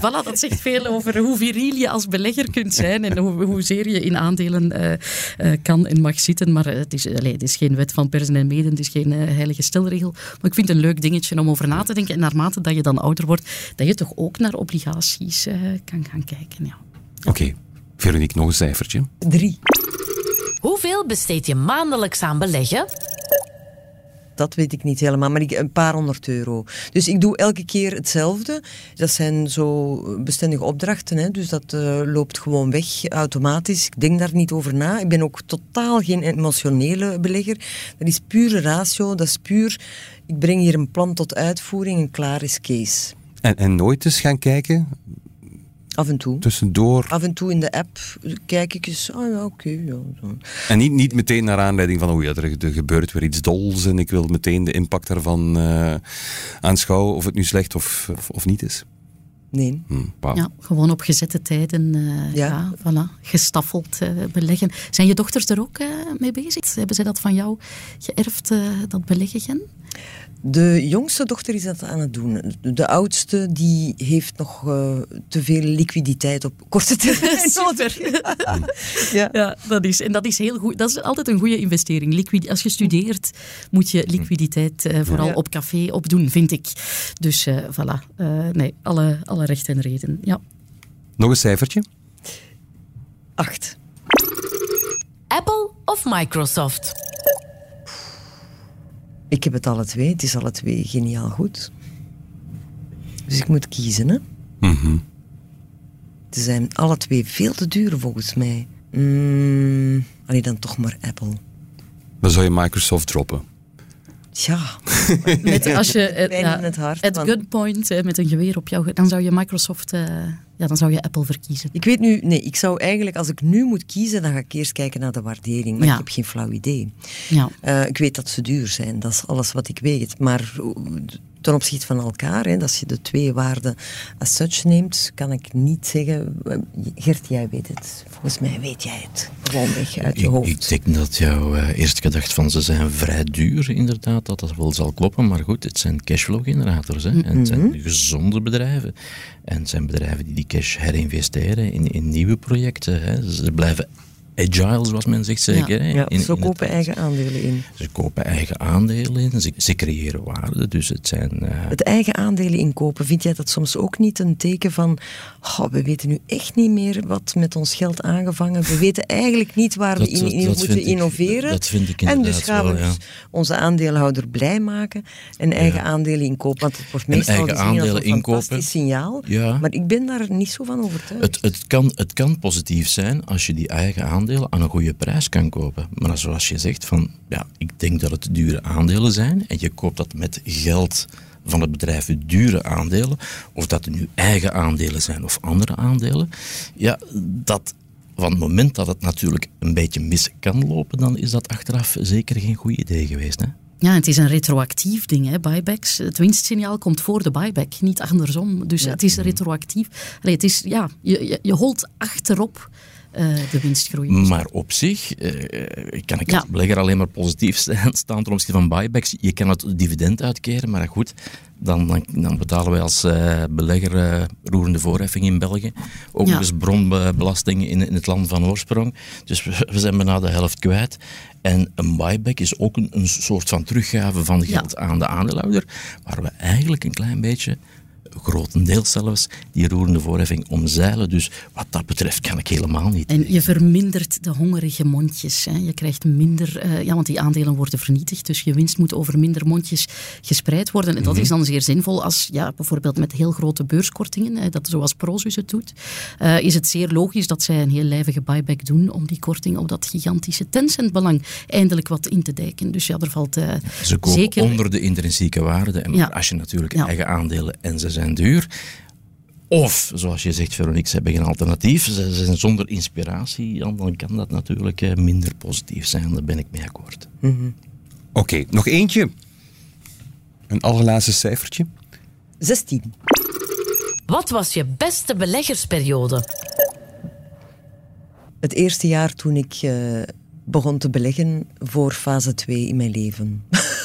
Voilà, dat zegt veel over hoe viriel je als belegger kunt zijn en hoe, hoezeer je in aandelen eh, eh, kan en mag zitten. Maar het, is, allee, het is geen wet van persen en meden, het is geen heilige stelregel. Maar ik vind het een leuk dingetje om over na te denken. En naarmate dat je dan ouder wordt, dat je toch ook naar obligaties eh, kan gaan kijken. Ja. Oké, Veronique, nog een cijfertje. Drie. Hoeveel besteed je maandelijks aan beleggen? Dat weet ik niet helemaal, maar ik, een paar honderd euro. Dus ik doe elke keer hetzelfde. Dat zijn zo bestendige opdrachten, hè, dus dat eh, loopt gewoon weg automatisch. Ik denk daar niet over na. Ik ben ook totaal geen emotionele belegger. Dat is pure ratio, dat is puur... Ik breng hier een plan tot uitvoering en klaar is Kees. En, en nooit eens gaan kijken, Af en toe. tussendoor. Af en toe in de app kijk ik eens, ah ja, oké. ja. En niet, niet meteen naar aanleiding van, oh ja, er, er gebeurt weer iets dols en ik wil meteen de impact daarvan eh, aanschouwen, of het nu slecht of, of, of niet is. Nee. Hm, wauw. Ja, gewoon op gezette tijden, eh, ja. Ja. voilà, gestaffeld eh, beleggen. Zijn je dochters er ook eh, mee bezig? Hebben zij dat van jou geërfd, eh, dat beleggen? De jongste dochter is dat aan het doen. De oudste die heeft nog eh, te veel liquiditeit op korte termijn. Ja. Ja, dat is, en dat is heel goed. Dat is altijd een goede investering. Liquid, als je studeert, moet je liquiditeit eh, vooral Ja. op café opdoen, vind ik. Dus eh voilà, Eh, nee, alle, alle recht en reden. Ja. Nog een cijfertje? Acht. Apple of Microsoft? Ik heb het alle twee. Het is alle twee geniaal goed. Dus ik moet kiezen, hè. Mhm. Ze zijn alle twee veel te duur, volgens mij. Mm, allee, dan toch maar Apple. Dan zou je Microsoft droppen. Tja, Met, als je eh, in het hart, at want- gunpoint, met een geweer op jou, dan zou je Microsoft, eh, ja, dan zou je Apple verkiezen. ik weet nu... Nee, ik zou eigenlijk... Als ik nu moet kiezen, dan ga ik eerst kijken naar de waardering. Maar Ja. ik heb geen flauw idee. Ja. Eh, ik weet dat ze duur zijn, dat is alles wat ik weet. Maar eh, ten opzichte van elkaar, hè, als je de twee waarden as such neemt, kan ik niet zeggen... eh, Gert, jij weet het. Volgens mij weet jij het. Gewoon weg uit je Ik, hoofd. ik denk dat jouw eh, eerste gedacht van ze zijn vrij duur, inderdaad, dat dat wel zal kloppen. Maar goed, het zijn cashflow-generators. hè. En het zijn gezonde bedrijven. En het zijn bedrijven die die cash herinvesteren in, in nieuwe projecten. Hè. Ze blijven agile, zoals men zegt zeker. Ja, ja ze kopen eigen aandelen in. Ze kopen eigen aandelen in, ze, ze creëren waarde. Dus het zijn... Uh... Het eigen aandelen inkopen, vind jij dat soms ook niet een teken van oh, we weten nu echt niet meer wat met ons geld aangevangen, we weten eigenlijk niet waar we in, in moeten innoveren. Dat vind ik En dus gaan we onze aandeelhouder blij maken en eigen aandelen inkopen. Want het wordt meestal eigen aandelen een fantastisch signaal. Ja. Maar ik ben daar niet zo van overtuigd. Het, het, kan, het kan positief zijn als je die eigen aandelen aan een goede prijs kan kopen. Maar zoals je zegt, van, ja, ik denk dat het dure aandelen zijn en je koopt dat met geld van het bedrijf dure aandelen, of dat het nu eigen aandelen zijn of andere aandelen, ja, dat van het moment dat het natuurlijk een beetje mis kan lopen, dan is dat achteraf zeker geen goed idee geweest. Hè? Ja, het is een retroactief ding, hè, buybacks. Het winstsignaal komt voor de buyback, niet andersom. Dus het is retroactief. Allee, het is, ja, je, je, je holt achterop de winstgroei. Maar op zich uh, kan ik als belegger alleen maar positief staan ten opzichte van buybacks. Je kan het dividend uitkeren, maar goed, dan, dan, dan betalen wij als uh, belegger roerende voorheffing in België. Ook nog eens bronbelasting in, in het land van oorsprong. Dus we, we, zijn bijna de helft kwijt. En een buyback is ook een, een soort van teruggave van geld aan de aandeelhouder, waar we eigenlijk een klein beetje grotendeels zelfs, die roerende voorheffing omzeilen. Dus wat dat betreft kan ik helemaal niet. En je vermindert de hongerige mondjes. Hè. Je krijgt minder, uh, ja, want die aandelen worden vernietigd, dus je winst moet over minder mondjes gespreid worden. En dat mhm. is dan zeer zinvol als, ja, bijvoorbeeld met heel grote beurskortingen, hè, dat zoals Prozus het doet, uh, is het zeer logisch dat zij een heel lijvige buyback doen om die korting op dat gigantische Tencent-belang eindelijk wat in te dijken. Dus ja, er valt uh, Ze kopen zeker... onder de intrinsieke waarde. En ja. als je natuurlijk eigen aandelen en ze zijn zijn duur. Of, zoals je zegt, Veronique, ze hebben geen alternatief. Ze zijn zonder inspiratie. Dan kan dat natuurlijk eh, minder positief zijn. Daar ben ik mee akkoord. Mm Oké, nog eentje. Een allerlaatste cijfertje. 16. Wat was je beste beleggersperiode? Het eerste jaar toen ik uh, begon te beleggen voor fase 2 in mijn leven.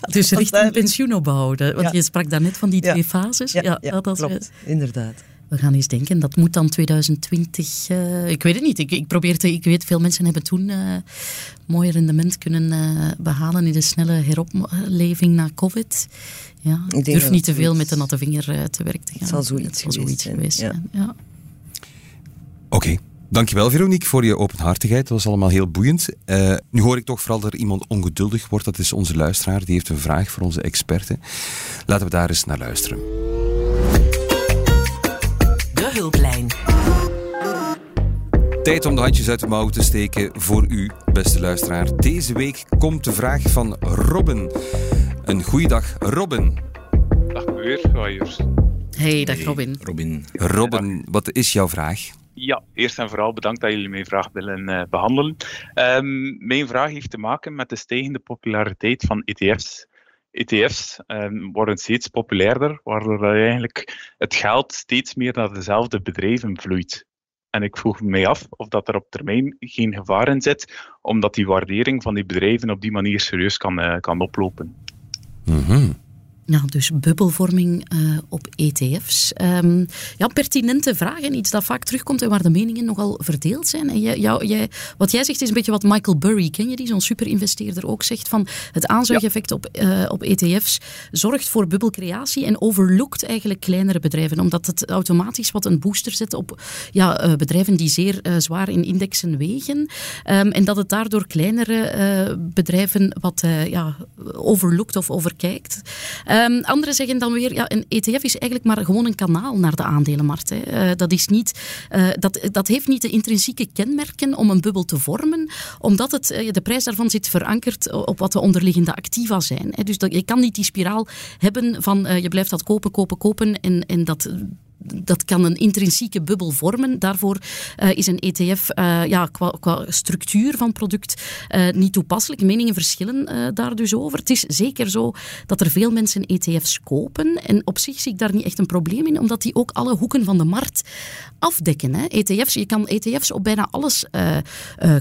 dus richting pensioen opbouwen. Want je sprak daarnet van die twee fases. Ja, dat klopt. Inderdaad. We gaan eens denken, dat moet dan 2020... Uh, ik weet het niet. Ik, ik, probeer te, ik weet, veel mensen hebben toen uh, mooi rendement kunnen uh, behalen in de snelle heropleving na COVID. Ja, ik durf niet te veel met de natte vinger te werk te gaan. Het zal zoiets, het zal zoiets geweest, zijn. Ja. Oké. Okay. Dankjewel, Veronique, voor je openhartigheid. Dat was allemaal heel boeiend. Uh, nu hoor ik toch vooral dat er iemand ongeduldig wordt. Dat is onze luisteraar. Die heeft een vraag voor onze experten. Laten we daar eens naar luisteren. De hulplijn. Tijd om de handjes uit de mouw te steken voor u, beste luisteraar. Deze week komt de vraag van Robin. Een goeiedag, Robin. Dag weer, Hey, dag Robin. Robin. Robin, wat is jouw vraag? Ja, eerst en vooral bedankt dat jullie mijn vraag willen uh, behandelen. Um, mijn vraag heeft te maken met de stijgende populariteit van ETF's. ETF's um, worden steeds populairder, waardoor eigenlijk het geld steeds meer naar dezelfde bedrijven vloeit. En ik vroeg me af of dat er op termijn geen gevaar in zit, omdat die waardering van die bedrijven op die manier serieus kan, uh, kan oplopen. Mm ja, dus bubbelvorming uh, op ETF's. Um, ehm, ja, pertinente vragen, iets dat vaak terugkomt en waar de meningen nogal verdeeld zijn. En jij, jou, jij, wat jij zegt is een beetje wat Michael Burry, ken je die, zo'n superinvesteerder, ook zegt van het aanzuigeffect op, uh, op ETF's zorgt voor bubbelcreatie en overlookt eigenlijk kleinere bedrijven, omdat het automatisch wat een booster zet op ja, uh, bedrijven die zeer zwaar in indexen wegen. Um, en dat het daardoor kleinere bedrijven wat ja, overlookt of overkijkt. Um, anderen zeggen dan weer, ja, een ETF is eigenlijk maar gewoon een kanaal naar de aandelenmarkt. Hè. Uh, dat, is niet, uh, dat, dat heeft niet de intrinsieke kenmerken om een bubbel te vormen, omdat het, uh, de prijs daarvan zit verankerd op wat de onderliggende activa zijn. Hè. Dus dat, je kan niet die spiraal hebben van je blijft dat kopen, kopen, kopen en, en dat dat kan een intrinsieke bubbel vormen. Daarvoor uh, is een ETF uh, ja, qua, qua, structuur van product uh, niet toepasselijk. Meningen verschillen daar dus over. Het is zeker zo dat er veel mensen ETF's kopen. En op zich zie ik daar niet echt een probleem in, omdat die ook alle hoeken van de markt afdekken. Hè. ETF's, je kan ETF's op bijna alles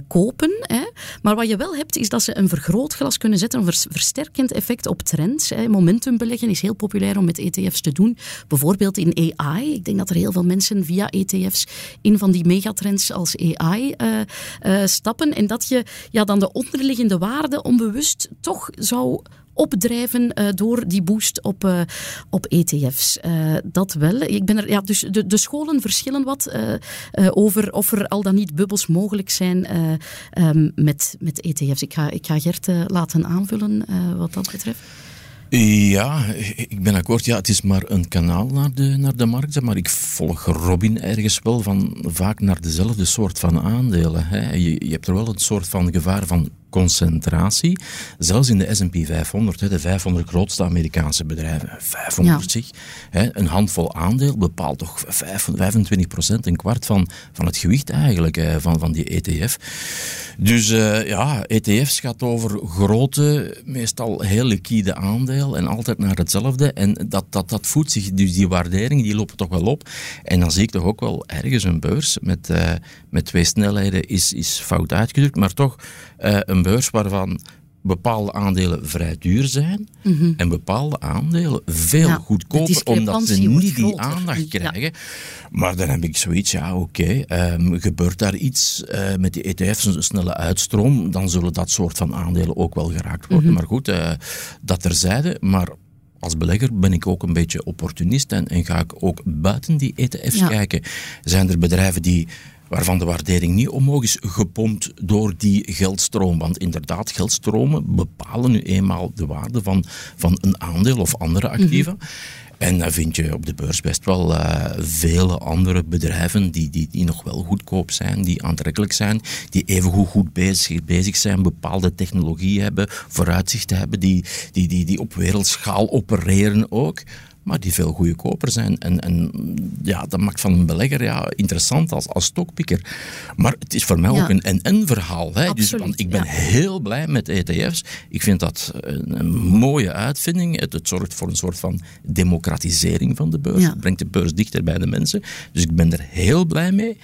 kopen. Hè. Maar wat je wel hebt, is dat ze een vergrootglas kunnen zetten, een versterkend effect op trends. Hè. Momentum beleggen is heel populair om met ETF's te doen. Bijvoorbeeld in AI Ik denk dat er heel veel mensen via ETF's in van die megatrends als AI uh, uh, stappen. En dat je ja, dan de onderliggende waarde onbewust toch zou opdrijven uh, door die boost op, op ETF's. Dat wel. Ik ben er, ja, dus de, de scholen verschillen wat over of er al dan niet bubbels mogelijk zijn um, met, met ETF's. Ik ga, ik ga Gert laten aanvullen wat dat betreft. Ja, ik ben akkoord. Ja, het is maar een kanaal naar de, naar de markt. Maar ik volg Robin ergens wel van vaak naar dezelfde soort van aandelen. Hè. Je, je hebt er wel een soort van gevaar van concentratie. Zelfs in de S&P 500, de 500 grootste Amerikaanse bedrijven, 500 ja. een handvol aandeel bepaalt toch 25 procent, een kwart van, van het gewicht eigenlijk van, van die ETF. Dus uh, ja, ETF's gaat over grote, meestal heel liquide aandeel en altijd naar hetzelfde. En dat, dat, dat voedt zich, dus die waardering die lopen toch wel op. En dan zie ik toch ook wel ergens een beurs met, uh, met twee snelheden is, is fout uitgedrukt, maar toch uh, een beurs waarvan bepaalde aandelen vrij duur zijn mm -hmm. en bepaalde aandelen veel ja, goedkoper, omdat ze niet die aandacht krijgen. Ja. Maar dan heb ik zoiets, ja oké, okay, um, gebeurt daar iets uh, met die ETF's, een snelle uitstroom, dan zullen dat soort van aandelen ook wel geraakt worden. Mm -hmm. Maar goed, uh, dat terzijde, maar als belegger ben ik ook een beetje opportunist en, en ga ik ook buiten die ETF's ja. kijken. Zijn er bedrijven die waarvan de waardering niet omhoog is gepompt door die geldstroom. Want inderdaad, geldstromen bepalen nu eenmaal de waarde van, van een aandeel of andere activa. Mm -hmm. En dan vind je op de beurs best wel uh, vele andere bedrijven die, die, die nog wel goedkoop zijn, die aantrekkelijk zijn, die even goed, goed bezig, bezig zijn, bepaalde technologie hebben, vooruitzichten hebben, die, die, die, die op wereldschaal opereren ook maar die veel goedkoper zijn. En, en ja, dat maakt van een belegger ja, interessant als, als stokpikker. Maar het is voor mij ja. ook een en-en-verhaal. Hè? Dus, want ik ben ja. heel blij met ETF's. Ik vind dat een, een mooie uitvinding. Het, het, zorgt voor een soort van democratisering van de beurs. Het brengt de beurs dichter bij de mensen. Dus ik ben er heel blij mee.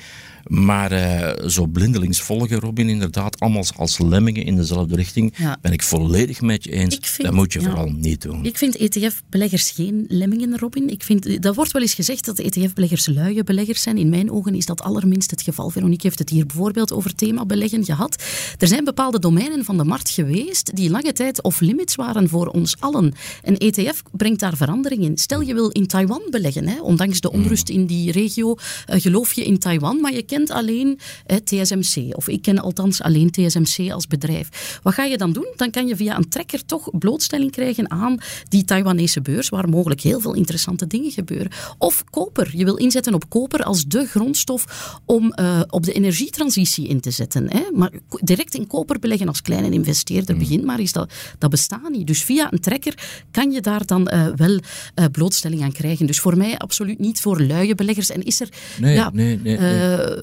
Maar uh, zo blindelings volgen, Robin, inderdaad, allemaal als lemmingen in dezelfde richting, ja. ben ik volledig met je eens. Vind, dat moet je ja, vooral niet doen. Ik vind ETF-beleggers geen lemmingen, Robin. Ik vind, dat wordt wel eens gezegd dat ETF-beleggers luie beleggers zijn. In mijn ogen is dat allerminst het geval. Veronique heeft het hier bijvoorbeeld over thema beleggen gehad. Er zijn bepaalde domeinen van de markt geweest die lange tijd off-limits waren voor ons allen. Een ETF brengt daar verandering in. Stel je wil in Taiwan beleggen, hè, ondanks de onrust in die regio, uh, geloof je in Taiwan, maar je kent alleen eh, TSMC. Of ik ken althans alleen TSMC als bedrijf. Wat ga je dan doen? Dan kan je via een trekker toch blootstelling krijgen aan die Taiwanese beurs, waar mogelijk heel veel interessante dingen gebeuren. Of koper. Je wil inzetten op koper als de grondstof om uh, op de energietransitie in te zetten. Hè? Maar direct in koper beleggen als kleine investeerder, mm. begin maar is dat, dat bestaat niet. Dus via een trekker kan je daar dan uh, wel uh, blootstelling aan krijgen. Dus voor mij absoluut niet voor luie beleggers. En is er nee, ja, nee, nee, nee.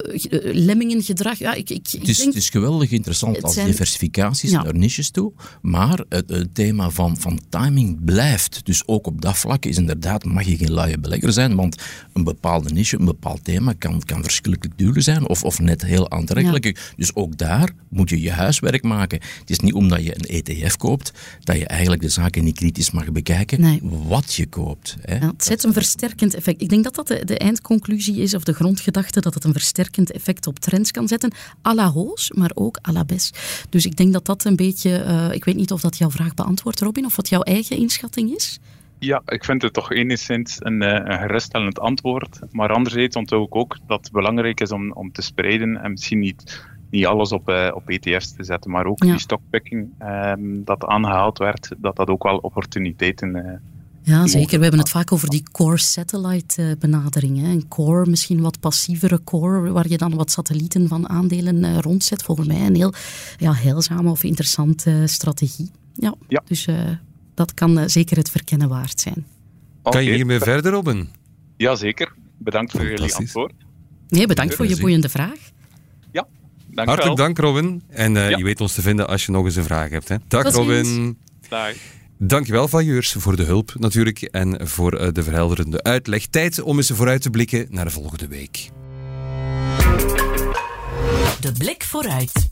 Lemmingengedrag? Ja, ik, ik, het, is, denk, het is geweldig interessant als zijn, diversificaties ja. naar niches toe. Maar het, het, thema van, van timing blijft. Dus ook op dat vlak is inderdaad, mag je geen luie belegger zijn. Want een bepaalde niche, een bepaald thema kan, kan verschrikkelijk duur zijn. Of, of net heel aantrekkelijk. Ja. Dus ook daar moet je je huiswerk maken. Het is niet omdat je een ETF koopt, dat je eigenlijk de zaken niet kritisch mag bekijken. Nee. Wat je koopt. Hè. Ja, het zet een versterkend effect. Ik denk dat dat de, de eindconclusie is, of de grondgedachte, dat het een versterkend effect op trends kan zetten. à la hoos, maar ook à la bes. Dus ik denk dat dat een beetje... Uh, ik weet niet of dat jouw vraag beantwoordt, Robin, of wat jouw eigen inschatting is? Ja, ik vind het toch enigszins een, een geruststellend antwoord. Maar anderzijds onthoud ik ook dat het belangrijk is om, om te spreiden en misschien niet niet alles op, uh, op ETF's te zetten, maar ook ja. die stockpicking um, dat aangehaald werd, dat dat ook wel opportuniteiten uh, ja, zeker. We hebben het vaak over die core satellite benadering. Hè. Een core, misschien wat passievere core, waar je dan wat satellieten van aandelen uh, rondzet. Volgens mij een heel ja, heilzame of interessante strategie. Ja, ja. dus uh, dat kan zeker het verkennen waard zijn. Okay. Kan je hiermee verder, Robin? Jazeker. Bedankt voor jullie antwoord. Nee, bedankt voor je boeiende vraag. Ja, dank Hartelijk dank, Robin. En ja. je weet ons te vinden als je nog eens een vraag hebt. Hè. Dag, Tot Robin. Dag. Dankjewel, vailleurs, voor de hulp natuurlijk en voor de verhelderende uitleg. Tijd om eens vooruit te blikken naar de volgende week. De blik vooruit.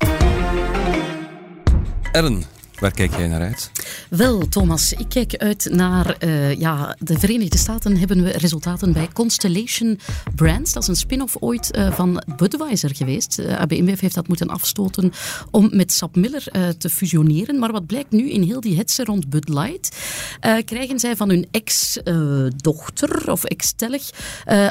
Ellen, waar kijk jij naar uit? Wel, Thomas, ik kijk uit naar uh, ja, de Verenigde Staten. Hebben we resultaten bij Constellation Brands. Dat is een spin-off ooit uh, van Budweiser geweest. Uh, heeft dat moeten afstoten om met Sap Miller te fusioneren. Maar wat blijkt nu in heel die hetze rond Bud Light, krijgen zij van hun ex-dochter of ex-tellig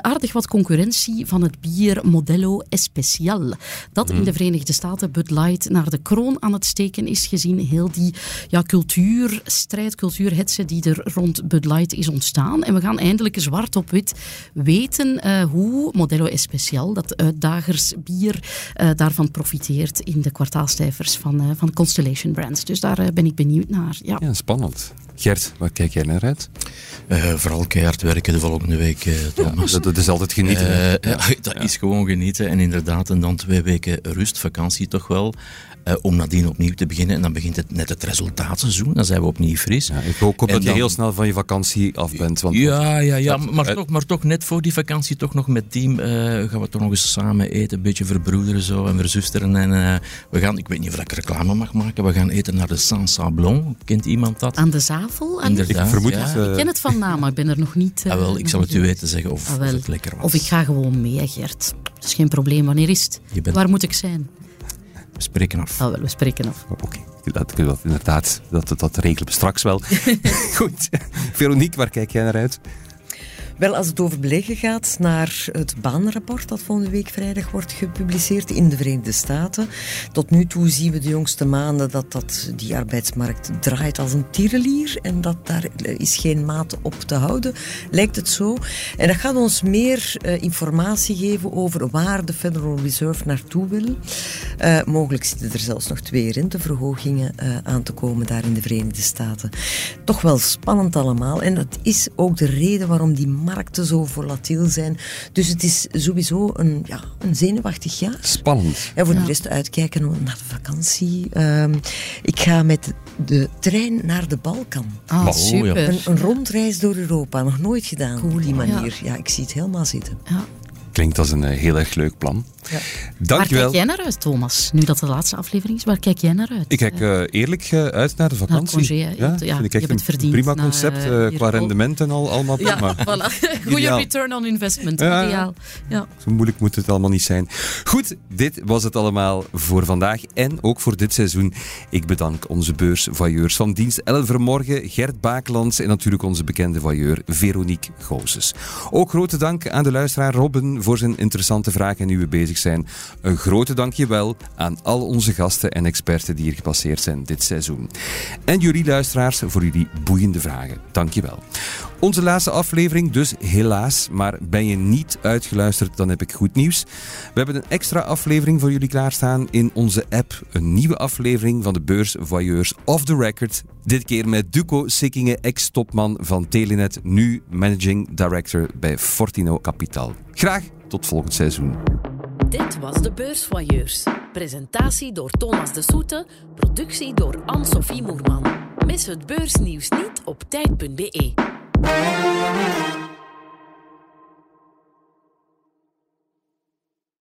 aardig wat concurrentie van het bier Modelo Especial. Dat in de Verenigde Staten Bud Light naar de kroon aan het steken is gezien. Heel die ja, cultuurstrijd, cultuurhetze die er rond Bud Light is ontstaan. En we gaan eindelijk zwart op wit weten uh, hoe Modelo Especial, dat uitdagersbier, uh, daarvan profiteert in de kwartaalcijfers van, uh, van Constellation Brands. Dus daar ben ik benieuwd naar. Ja. ja, spannend. Gert, waar kijk jij naar uit? vooral keihard werken de volgende week, Thomas. Ja, dat, is altijd genieten. Ja. dat is gewoon genieten. En inderdaad, en dan twee weken rust, vakantie toch wel. Uh, om nadien opnieuw te beginnen. En dan begint het net het resultaatseizoen. Dan zijn we opnieuw fris. Ja, ik hoop dat dan, je heel snel van je vakantie af bent. Want ja, ja, ja maar, toch, maar toch net voor die vakantie, toch nog met team, uh, gaan we toch nog eens samen eten. Een beetje verbroederen zo en verzusteren. En uh, we gaan, ik weet niet of ik reclame mag maken, we gaan eten naar de Saint Sablon. Kent iemand dat? Aan de Zavel? Inderdaad, ik vermoed ja. Het, ik ken het van naam, maar ik ben er nog niet... ah, wel, ik zal het u weten zeggen of, ah, of, het lekker was. Of ik ga gewoon mee, Gert. Dat is geen probleem. Wanneer is het? Bent... Waar moet ik zijn? We spreken af. Oh, wel, we spreken af. Oké, okay. dat, dat, inderdaad, dat, dat regelen we straks wel. Goed. Veronique, waar kijk jij naar uit? Wel, als het over beleggen gaat, naar het baanrapport dat volgende week vrijdag wordt gepubliceerd in de Verenigde Staten. Tot nu toe zien we de jongste maanden dat, dat die arbeidsmarkt draait als een tierenlier en dat daar is geen maat op te houden, lijkt het zo. En dat gaat ons meer uh, informatie geven over waar de Federal Reserve naartoe wil. Uh, mogelijk zitten er zelfs nog twee renteverhogingen aan te komen daar in de Verenigde Staten. Toch wel spannend allemaal en dat is ook de reden waarom die markten zo volatiel zijn. Dus het is sowieso een, ja, een zenuwachtig jaar. Spannend. En voor de rest uitkijken naar de vakantie. Uh, ik ga met de trein naar de Balkan. Ah, super. Een, een, rondreis door Europa. Nog nooit gedaan op die manier. Ja. ja, ik zie het helemaal zitten. Ja. Klinkt als een uh, heel erg leuk plan. Ja. Dankjewel. Waar kijk jij naar uit, Thomas? Nu dat de laatste aflevering is, waar kijk jij naar uit? Ik kijk uh, eerlijk uh, uit naar de vakantie. Naar congé, ja, ja, vind ik echt een verdiend. prima concept, uh, qua rendement en al, allemaal prima. Ja, voilà. Goede return on investment, ja, ideaal. Ja. Zo moeilijk moet het allemaal niet zijn. Goed, dit was het allemaal voor vandaag en ook voor dit seizoen. Ik bedank onze beursvoyeurs van dienst Ellen Vermorgen, Gert Bakelands en natuurlijk onze bekende voyeur Veronique Goossens. Ook grote dank aan de luisteraar Robin voor zijn interessante vragen en nu we bezig zijn. Een grote dankjewel aan al onze gasten en experten die hier gepasseerd zijn dit seizoen. En jullie luisteraars voor jullie boeiende vragen. Dankjewel. Onze laatste aflevering dus helaas, maar ben je niet uitgeluisterd, dan heb ik goed nieuws. We hebben een extra aflevering voor jullie klaarstaan in onze app. Een nieuwe aflevering van de Beurs Voyeurs Off the Record. Dit keer met Duco Sikkingen, ex-topman van Telenet, nu Managing Director bij Fortino Capital. Graag tot volgend seizoen. Dit was de Beursvoyeurs. Presentatie door Thomas de Soete, productie door Anne-Sophie Moerman. Mis het beursnieuws niet op tijd.be.